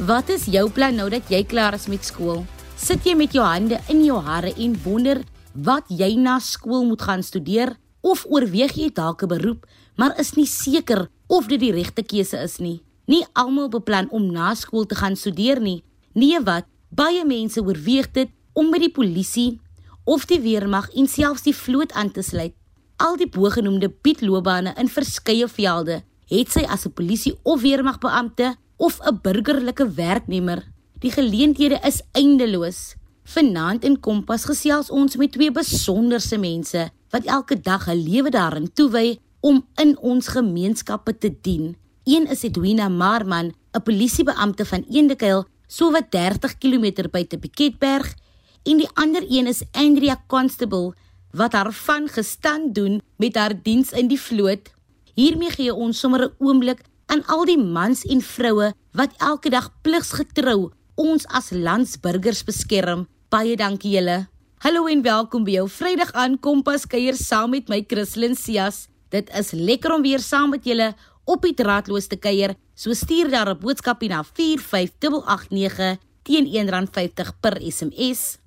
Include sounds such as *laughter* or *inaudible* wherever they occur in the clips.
Wat is jou plan nou dat jy klaar is met skool? Sit jy met jou hande in jou hare en wonder wat jy na skool moet gaan studeer of oorweeg jy dalk 'n beroep, maar is nie seker of dit die regte keuse is nie? Nie almal beplan om na skool te gaan studeer nie. Nee wat? Baie mense oorweeg dit om by die polisie of die weermag en selfs die vloot aan te sluit. Al die bogenoemde biedloopbane in verskeie velde het sy as 'n polisie of weermagbeampte of 'n burgerlike werknemer. Die geleenthede is eindeloos. Vanaand in Kompas gesels ons met twee besonderse mense wat elke dag 'n lewe daarin toewy om in ons gemeenskappe te dien. Een is Edwina Marman, 'n polisiebeampte van Eendekuil, sowat 30 km buite Piketberg, en die ander een is Andrea Constable wat haar van gestand doen met haar diens in die vloot. Hiermee gee ons sommer 'n oomblik aan al die mans en vroue wat elke dag pligsgetrou ons as landsburgers beskerm. Baie dankie julle. Hallo en welkom by jou Vrydag aan Kompas kuier saam met my Christlyn Cias. Dit is lekker om weer saam met julle op die draadloos te kuier. So stuur daar 'n boodskapie na 45889 teen R1.50 per SMS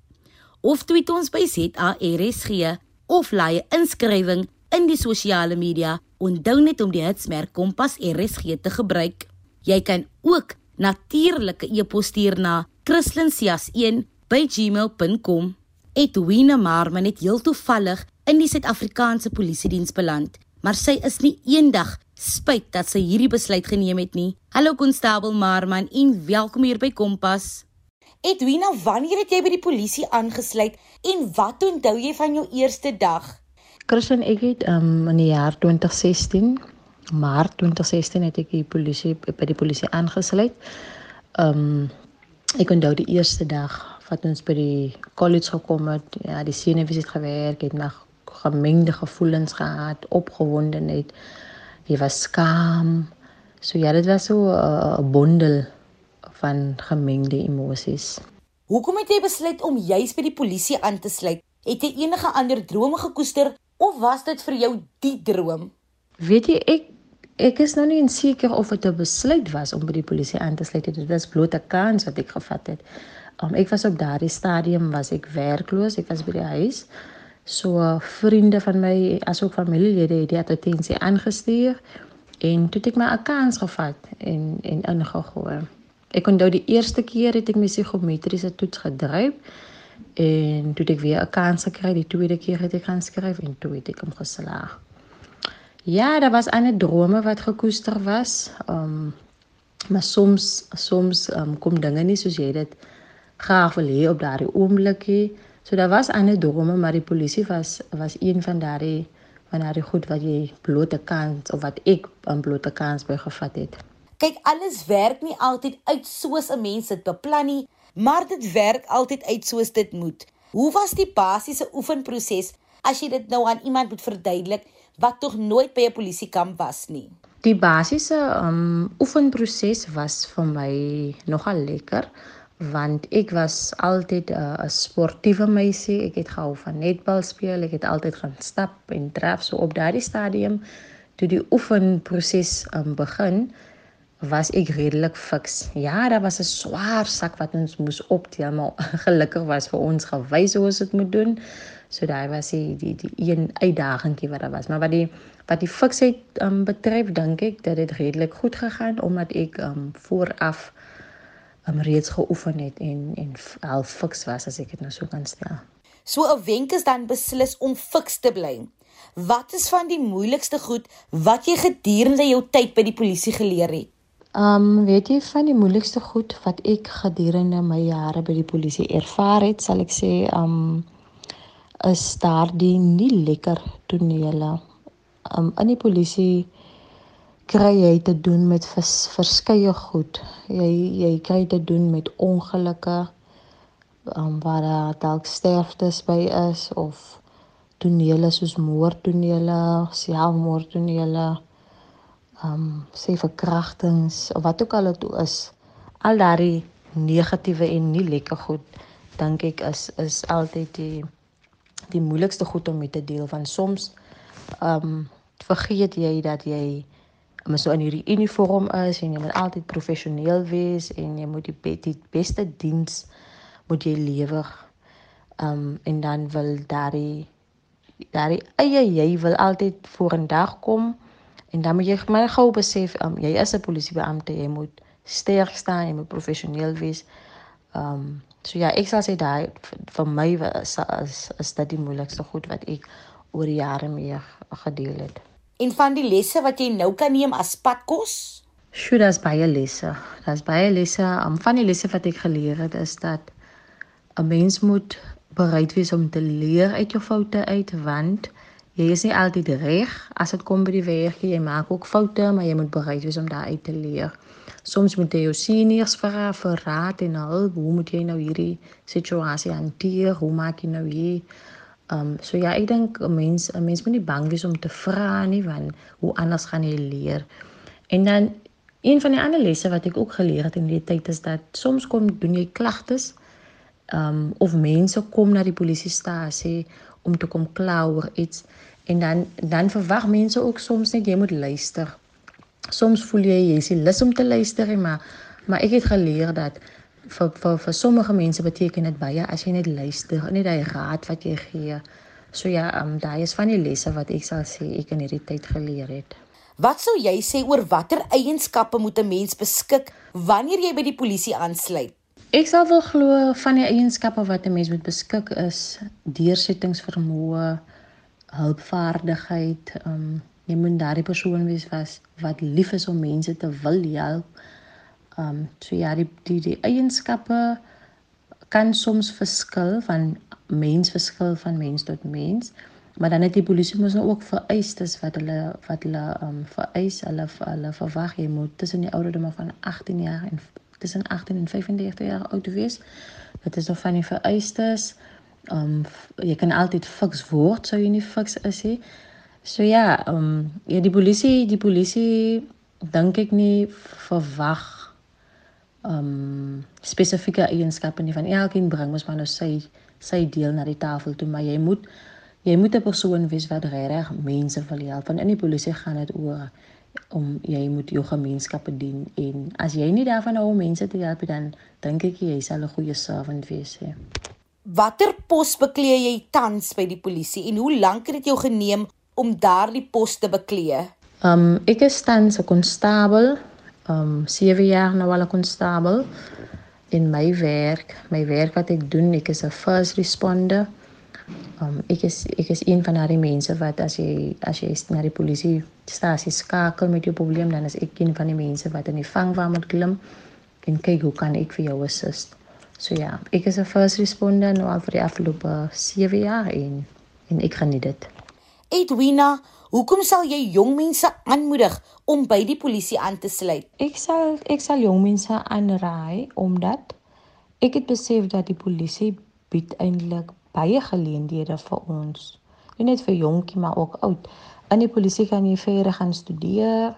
of tweet ons by ZARSG of laai 'n inskrywing in die sosiale media. Onthou net om die hitsmerk Kompas RSG te gebruik. Jy kan ook natuurlike e-pos stuur na christlincias1@gmail.com. Edwina Marman het heel toevallig in die Suid-Afrikaanse Polisie diens beland, maar sy is nie eendag spyt dat sy hierdie besluit geneem het nie. Hallo konstabel Marman en welkom hier by Kompas. Edwina, wanneer het jy by die polisie aangesluit en wat onthou jy van jou eerste dag? Christian, ek het um, in die jaar 2016, Maart 2016 het ek die polisie by die polisie aangesluit. Um ek onthou die eerste dag wat ons by die college gekom het, ja, die senuwees het gewerk, het nog gemengde gevoelens gehad, opgewondenheid. Jy was skaam. So ja, dit was so 'n uh, bondel van gemengde emosies. Hoekom het jy besluit om juis by die polisie aan te sluit? Het jy enige ander drome gekoester of was dit vir jou die droom? Weet jy ek ek is nou nie seker of dit 'n besluit was om by die polisie aan te sluit. Dit was bloot 'n kans wat ek gevat het. Um, ek was op daardie stadium was ek werkloos. Ek was by die huis. So vriende van my asook familielede het die attensie aangestuur en toe het ek my 'n kans gevat en en ingegooi. Ek onthou die eerste keer het ek my psigometriese toets gedryf en toe ek weer 'n kans gekry, die tweede keer het ek gaan skryf en toe het ek hom geslaag. Ja, daar was 'n drome wat gekoester was. Um maar soms soms um, kom dinge nie soos jy dit graag wil hê op daardie oomblikie. So daar was 'n drome, maar die polisie was was een van daardie van daardie goed wat jy blote kans of wat ek 'n blote kans by gevat het. Kyk, alles werk nie altyd uit soos 'n mens dit beplan nie, maar dit werk altyd uit soos dit moet. Hoe was die basiese oefenproses as jy dit nou aan iemand moet verduidelik wat tog nooit by 'n polisiekamp was nie? Die basiese um oefenproses was vir my nogal lekker want ek was altyd 'n uh, sportiewe meisie. Ek het gehou van netbal speel. Ek het altyd gaan stap en draf so op daardie stadium toe die oefenproses um begin was ek redelik fiks. Ja, daar was 'n swaar sak wat ons moes optel, maar *laughs* gelukkig was vir ons gewys hoe ons dit moet doen. So daai was die die die een uitdagingkie wat daar was. Maar wat die wat die fiksheid um, betref, dink ek dat dit redelik goed gegaan omdat ek um, vooraf um, reeds geoefen het en en al fiks was as ek dit nou so kan stel. So 'n wenk is dan beslis om fiks te bly. Wat is van die moeilikste goed wat jy gedurende jou tyd by die polisie geleer het? Um weet jy van die moeilikste goed wat ek gedurende my jare by die polisie ervaar het, sal ek sê um is daardie nie lekker tonele. Um in die polisie kry jy te doen met vers, verskeie goed. Jy jy kry te doen met ongelukke um waar daar dalk sterftes by is of tonele soos moordtonele, selfmoordtonele um sê verkrachtings of wat ook al dit is al daardie negatiewe en nie lekker goed dink ek is is altyd die die moeilikste goed om mee te deel van soms um vergeet jy dat jy maar so in hierdie uniform is en jy moet altyd professioneel wees en jy moet die, be die beste diens moet jy lewer. Um en dan wil daai daai eie jy wil altyd voor 'n dag kom en dan moet jy maar gou besef um jy is 'n polisiebeampte, jy moet sterk staan, jy moet professioneel wees. Um so ja, ek sal sê daai vir my is, is is dit die moeilikste goed wat ek oor jare mee gedeel het. En van die lesse wat jy nou kan neem as padkos? Sjoe, daar's baie lesse. Daar's baie lesse. Um, van die lesse wat ek geleer het is dat 'n mens moet bereid wees om te leer uit jou foute uit want jy is nie altyd reg as dit kom by die werk. Jy maak ook foute, maar jy moet bereid wees om daaruit te leer. Soms moet jy jou seniors vra vir raad en hulp. Hoe moet jy nou hierdie situasie hanteer? Hoe maak jy nou hier? Um so ja, ek dink 'n mens 'n mens moet nie bang wees om te vra nie want hoe anders gaan jy leer. En dan een van die ander lesse wat ek ook geleer het in die tyd is dat soms kom doen jy klagtes um of mense kom na die polisiestasie om te kom kla oor iets en dan dan verwag mense ook soms net jy moet luister. Soms voel jy jy is lus om te luister, maar maar ek het geleer dat vir vir vir sommige mense beteken dit baie as jy net luister, net daai raad wat jy gee. So ja, um, daai is van die lesse wat ek sal sê ek in hierdie tyd geleer het. Wat sou jy sê oor watter eienskappe moet 'n mens beskik wanneer jy by die polisie aansluit? Ek sal wel glo van die eienskappe wat 'n mens moet beskik is deursettingsvermoë, hulpvaardigheid, um jy moet daardie persoon wees wat wat lief is om mense te wil help Um so ja, die die die eienskappe kan soms verskil van mens verskil van mens tot mens. Maar dan het die polisie mos nou ook vereistes wat hulle wat hulle um vereis, hulle hulle verwag jy moet tussen die ouderdom van 18 jaar en tussen 18 en 35 jaar oud wees. Dit is nog van die vereistes. Um jy kan altyd fiks word, sou jy nie fiks is nie. So ja, um ja die polisie, die polisie dink ek nie verwag um spesifieke eienskappe nie van elkeen bring mos maar nou sy sy deel na die tafel toe maar jy moet jy moet 'n persoon wees wat regtig mense wil help want in die polisie gaan dit oor om jy moet jou gemeenskappe dien en as jy nie daarvan hou om mense te help dan dink ek jy sal 'n goeie servant wees hè Watter pos beklee jy tans by die polisie en hoe lank het dit jou geneem om daardie pos te beklee? Um ek is tans 'n konstabel um 7 jaar nou al 'n konstabel in my werk. My werk wat ek doen, ek is 'n first responder. Um ek is ek is een van daardie mense wat as jy as jy na die polisie stasie skakel met jou probleem, dan is ek een van die mense wat in die vangwa moet klim en kyk hoe kan ek vir jou assist. So ja, ek is 'n first responder nou al vir die afgelope 7 jaar en en ek geniet dit. Edwina, Hoekom sal jy jong mense aanmoedig om by die polisie aan te sluit? Ek sal ek sal jong mense aanraai omdat ek het besef dat die polisie bied eintlik baie geleenthede vir ons. Nie net vir jonkie maar ook oud. In die polisie kan jy verder gaan studeer.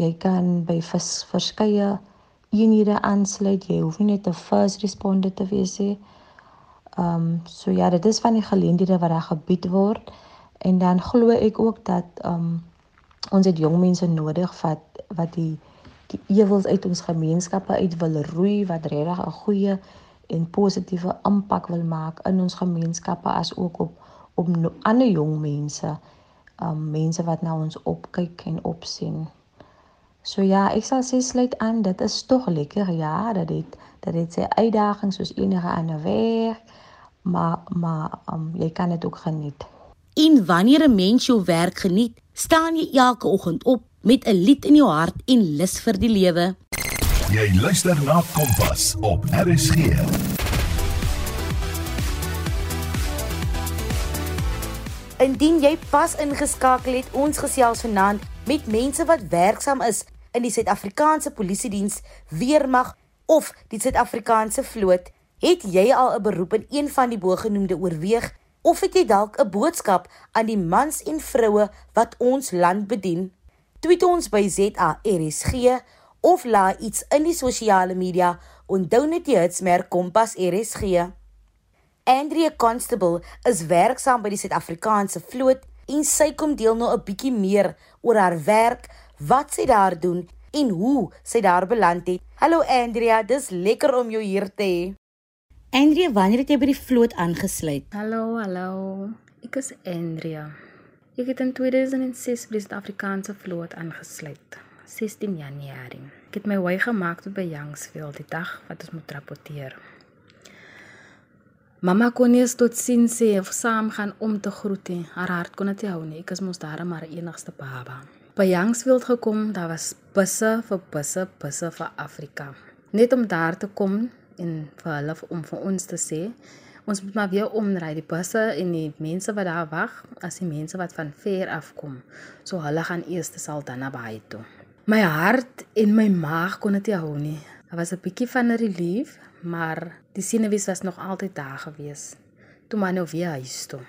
Jy kan by vers, verskeie eenhede aansluit. Jy hoef nie net 'n first responder te wees nie. Ehm um, so ja, dit is van die geleenthede wat daar gebied word. En dan glo ek ook dat um ons het jong mense nodig wat wat die die ewels uit ons gemeenskappe uit wil roei wat regtig 'n goeie en positiewe impak wil maak in ons gemeenskappe as ook op op ander jong mense. Um mense wat na ons opkyk en opsien. So ja, ek sal sê sluit aan, dit is tog lekker ja, dat dit dat dit sy uitdagings soos enige ander werk, maar maar um jy kan dit ook geniet. En wanneer 'n mens jou werk geniet, staan jy elke oggend op met 'n lied in jou hart en lus vir die lewe. Jy luister na Kompas op RSG. Indien jy pas ingeskakel het, ons gesels vanaand met mense wat werksaam is in die Suid-Afrikaanse Polisie Diens, Weermag of die Suid-Afrikaanse Vloot, het jy al 'n beroep in een van die bogenoemde oorweeg? Of het jy dalk 'n boodskap aan die mans en vroue wat ons land bedien? Tweet ons by ZARSG of laai iets in die sosiale media onthou net die hitsmerk Kompas RSG. Andrea Constable is werksaam by die Suid-Afrikaanse vloot en sy kom deel nou 'n bietjie meer oor haar werk, wat sy daar doen en hoe sy daar beland het. Hallo Andrea, dis lekker om jou hier te hê. Andrea, wanneer het jy by die vloot aangesluit? Hallo, hallo. Ek is Andrea. Ek het in 2006 by die Suid-Afrikaanse vloot aangesluit. 16 Januarie. Ek het my wy gemaak tot by Youngsville die dag wat ons moet rapporteer. Mamma kon nie tot sien sê of saam gaan om te groet nie. Haar hart kon dit hou nie. Ek is mos daar maar enigste baba. By Youngsville gekom, daar was busse vir busse, busse vir Afrika. Net om daar te kom en vir hulle om vir ons te sê ons moet maar weer omry die busse en die mense wat daar wag as die mense wat van ver af kom so hulle gaan eers te Saldanha Bay toe my hart en my maag kon dit hou nie. Daar was 'n bietjie van 'n relief maar die senuwees was nog altyd daar gewees. Toe maar nou weer huis toe.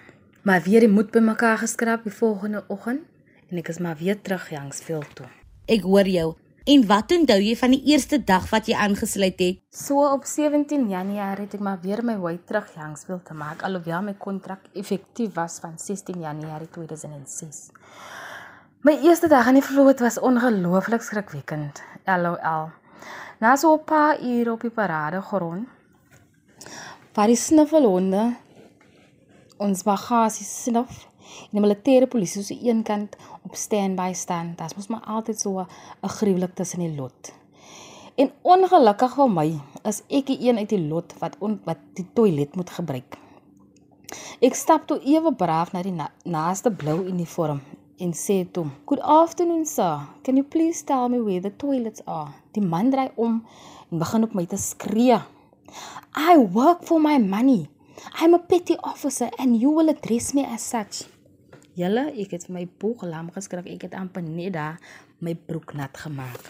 Maar weer die moed bymekaar geskraap die volgende oggend en ek is maar weer terug Jangsveld toe. Ek hoor jou. En wat onthou jy van die eerste dag wat jy aangesluit het? So op 17 Januarie het ek maar weer my wy terug Jangsville te maak alhoewel my kontrak effektief was van 16 Januarie 2006. My eerste dag aan die vloot was ongelooflik skrikwekkend. LOL. Na so 'n paar ure op die parade grond, waar die snuffelhonde ons bagasie snuf en die militêre polisie so een kant op standby staan. Dit mos maar altyd so 'n gruwelik tussen die lot. En ongelukkig vir my is ek die een uit die lot wat on, wat die toilet moet gebruik. Ek stap toe ewe braaf na die na, naaste blou uniform en sê toe, "Good afternoon, sir. Can you please tell me where the toilets are?" Die man draai om en begin op my te skree. "I work for my money. I'm a petty officer and you will address me as such." Julle, ek het vir my boek lam geskryf. Ek het amper net daar my broek nat gemaak.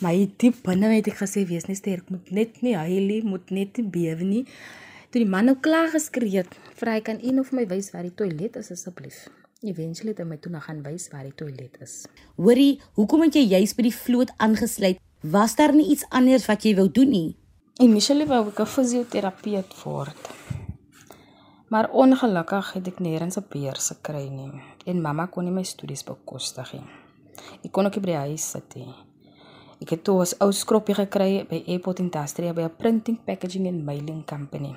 My diep binne het ek gesê wees nie sterk, moet net nie huilie, moet net nie bewe nie. Toe die man nou klaar geskree het, vra hy kan een of my wys waar die toilet is asseblief. Eventually het hy my toe nog gaan wys waar die toilet is. Hoorie, hoekom het jy juis by die vloot aangesluit? Was daar nie iets anders wat jy wou doen nie? Initially wou ek 'n fisioterapeut word. Maar ongelukkig het ek nêrens 'n beurs gekry nie en mamma kon nie my studies bekostig nie. Ek kon ook nie by die huis sit nie. Ek het toe 'n ou skroppie gekry by Airport Industria by 'n printing, packaging en mailing company.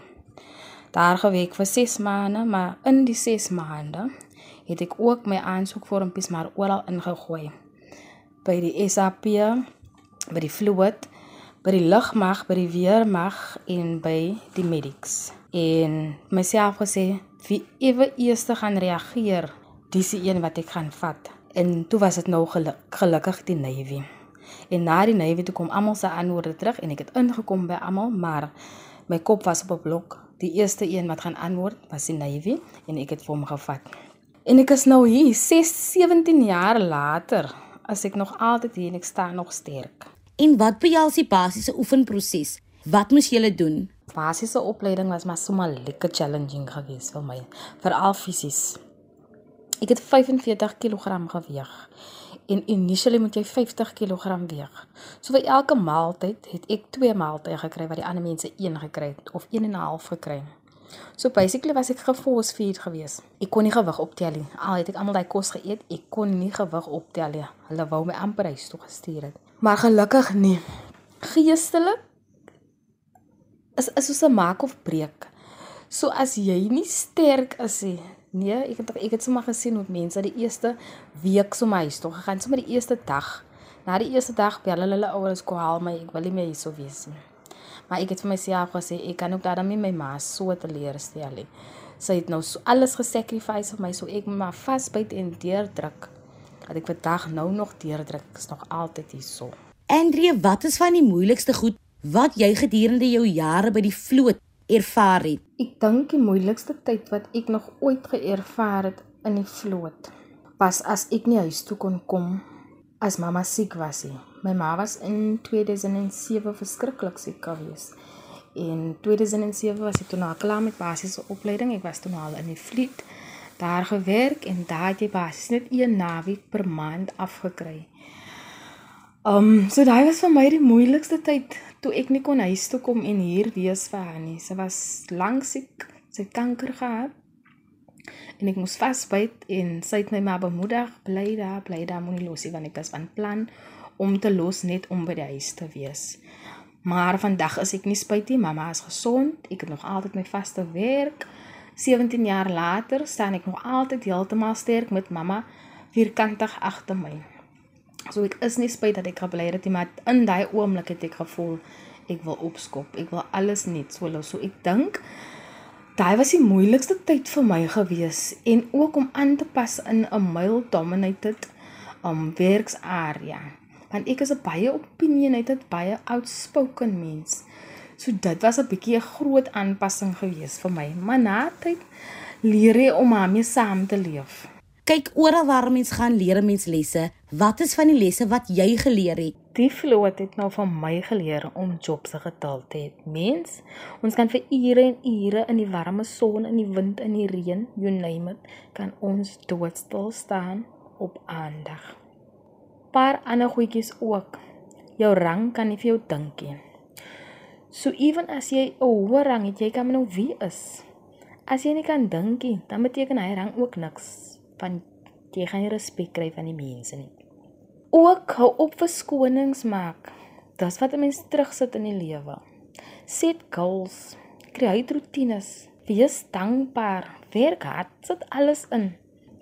Daar gewerk vir 6 maande, maar in die 6 maande het ek ook my aansoekvormpies maar oral ingegooi. By die SAP, by die Fluid, by die Lugmag, by die Weermag en by die Medics. En myself gesê wie ewe eers gaan reageer dis die een wat ek gaan vat. En toe was dit nou geluk, gelukkig die navy. En na die navy toe kom almal se antwoorde terug en ek het ingekom by almal maar my kop was op 'n blok. Die eerste een wat gaan antwoord was die navy en ek het vir hom gevat en ek is nou hier 6 17 jaar later as ek nog altyd hier en ek staan nog sterk en wat behels die basiese oefenproses wat moes jy doen basiese opleiding was maar sommer lekker challenging geweest vir my, veral fisies. Ek het 45 kg geweg en initially moet jy 50 kg weeg. So vir elke maaltyd het ek twee maaltye gekry wat die ander mense een gekry het of 1 en 'n half gekry. So basically was ek geforce feed geweest. Ek kon nie gewig optel nie. Al het ek almal daai kos geëet, ek kon nie gewig optel nie. Hulle wou my amper huis toe gestuur het. Maar gelukkig nie. Geestelik is is soos 'n maak of breek. So as jy nie sterk is nie, nee, ek het ek het sommer gesien hoe mense die eerste week so my huis toe gegaan, sommer die eerste dag. Na die eerste dag bel hulle hulle ouers kom haal my, ek wil nie meer hier so wees nie. Maar ek het vir myself gesê ek kan ook daarmee my ma so te leer stel nie. Sy het nou so alles gesacrifice vir my, so ek moet maar vasbyt en deurdruk. Dat ek vandag nou nog deurdruk, is nog altyd hier so. Andrea, wat is van die moeilikste goed wat jy gedurende jou jare by die vloot ervaar het. Ek dink die moeilikste tyd wat ek nog ooit geervaar het in die vloot was as ek nie huis toe kon kom as mamma siek was. Nie. My ma was in 2007 verskriklik siek gewees. In 2007 was ek toe nou klaar met basiese opleiding. Ek was toe nou al in die vliet daar gewerk en daar het jy basies net een naweek per maand afgekry. Um so daai was vir my die moeilikste tyd toe ek nie kon huis toe kom en hier wees vir haar nie. Sy was lank siek, sy kanker gehad. En ek moes vasbyt en sy het my maar bemoedig, bly daar, bly daar, moenie los nie want ek is van plan om te los net om by die huis te wees. Maar vandag is ek nie spyt nie, mamma is gesond, ek het nog altyd my vaste werk. 17 jaar later staan ek nog altyd heeltemal sterk met mamma vierkantig agter my. So ek is nie spyt dat ek gebly het nie, maar in daai oomblik het ek gevoel ek wil opskop. Ek wil alles net so los. So ek dink daai was die moeilikste tyd vir my gewees en ook om aan te pas in 'n male dominated um werksarea. Want ek is 'n baie opinionated, baie outspoken mens. So dit was 'n bietjie 'n groot aanpassing gewees vir my. Maar na tyd leer jy om daarmee saam te leef. Kyk oral waar mens gaan leer mens lesse. Wat is van die lesse wat jy geleer het? Die vloot het nou van my geleer om jobs getal te hê. Mens, ons kan vir ure en ure in die warme son, in die wind, in die reën, you name it, kan ons doodstil staan op aandag. Paar ander goedjies ook. Jou rang kan nie vir jou dink nie. So ewen as jy 'n hoë rang het, jy kan nou wie is. As jy nie kan dink nie, dan beteken hy rang ook niks van jy gaan nie respek kry van die mense nie. Ook hou op verskonings maak. Dis wat 'n mens terugsit in die lewe. Set goals, kry rotines, wees dankbaar, werk hard, sit alles in.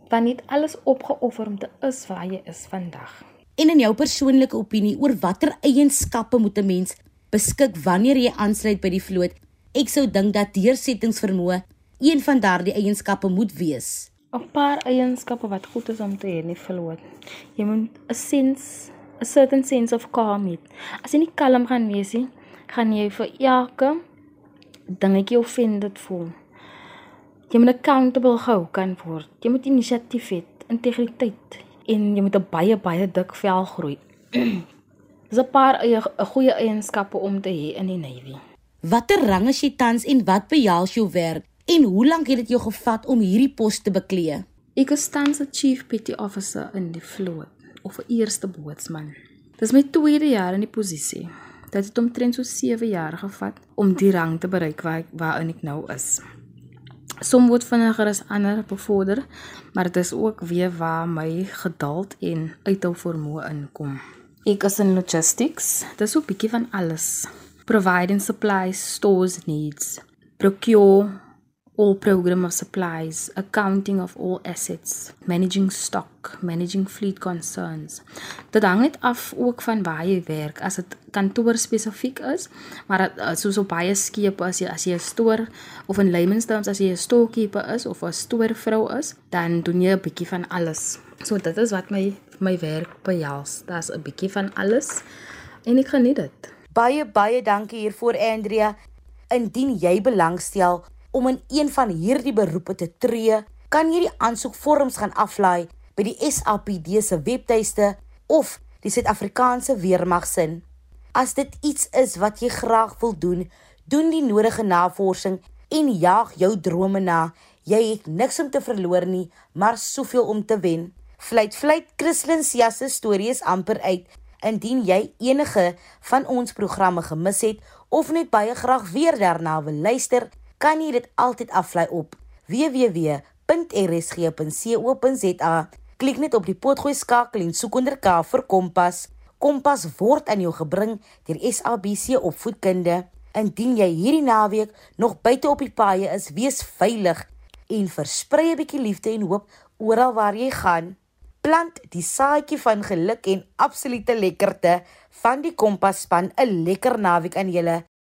Want nie alles opgeoffer om te is waar jy is vandag. En in jou persoonlike opinie oor watter eienskappe moet 'n mens beskik wanneer jy aansluit by die vloot? Ek sou dink dat deursettingsvermoë een van daardie eienskappe moet wees. 'n paar eienskappe wat goed is om te hê in die vloot. Jy moet 'n sense, 'n certain sense of calm hê. As jy nie kalm gaan wees nie, gaan jy vir elke dingetjie offended voel. Jy moet accountable gehou kan word. Jy moet inisiatief hê, integriteit en jy moet 'n baie baie dik vel groei. *clears throat* Dis 'n paar 'n goeie eienskappe om te hê in die navy. Watter rang is jy tans en wat behels jou werk? En hoe lank het dit jou gevat om hierdie pos te beklee? Ek is tans 'n chief petty officer in die vloot of 'n eerste bootsman. Dis my tweede jaar in die posisie. Dit het omtrent so 7 jaar gevat om die rang te bereik waar ek waarin ek nou is. Som word vinniger as ander bevorder, maar dit is ook weer waar my geduld en uithou vermoë inkom. Ek is in logistics. Dis so 'n bietjie van alles. Providing supplies, stores needs, procure all program of supplies, accounting of all assets, managing stock, managing fleet concerns. Dit hang net af ook van waar jy werk. As dit kantoor spesifiek is, maar eh, soos op baie skepe as jy as jy 'n stoor of in layman's terms as jy 'n storekeeper is of 'n stoorvrou is, dan doen jy 'n bietjie van alles. So dit is wat my my werk behels. Daar's 'n bietjie van alles en ek geniet dit. Baie baie dankie hiervoor Andrea. Indien jy belangstel om in een van hierdie beroepe te tree, kan jy die aansoekvorms gaan aflaai by die SAPD se webtuiste of die Suid-Afrikaanse Weermag se. As dit iets is wat jy graag wil doen, doen die nodige navorsing en jaag jou drome na. Jy het niks om te verloor nie, maar soveel om te wen. Fluit fluit Christlyn Sia se storie is amper uit. Indien jy enige van ons programme gemis het of net baie graag weer daarna wil luister, kan jy dit altyd aflaai op www.rsg.co.za. Klik net op die potgooi skakel en soek onder K vir Kompas. Kompas word aan jou gebring deur SABC Opvoedkunde. Indien jy hierdie naweek nog buite op die paaie is, wees veilig en versprei 'n bietjie liefde en hoop oral waar jy gaan. Plant die saadjie van geluk en absolute lekkerte van die Kompas span 'n lekker naweek aan julle.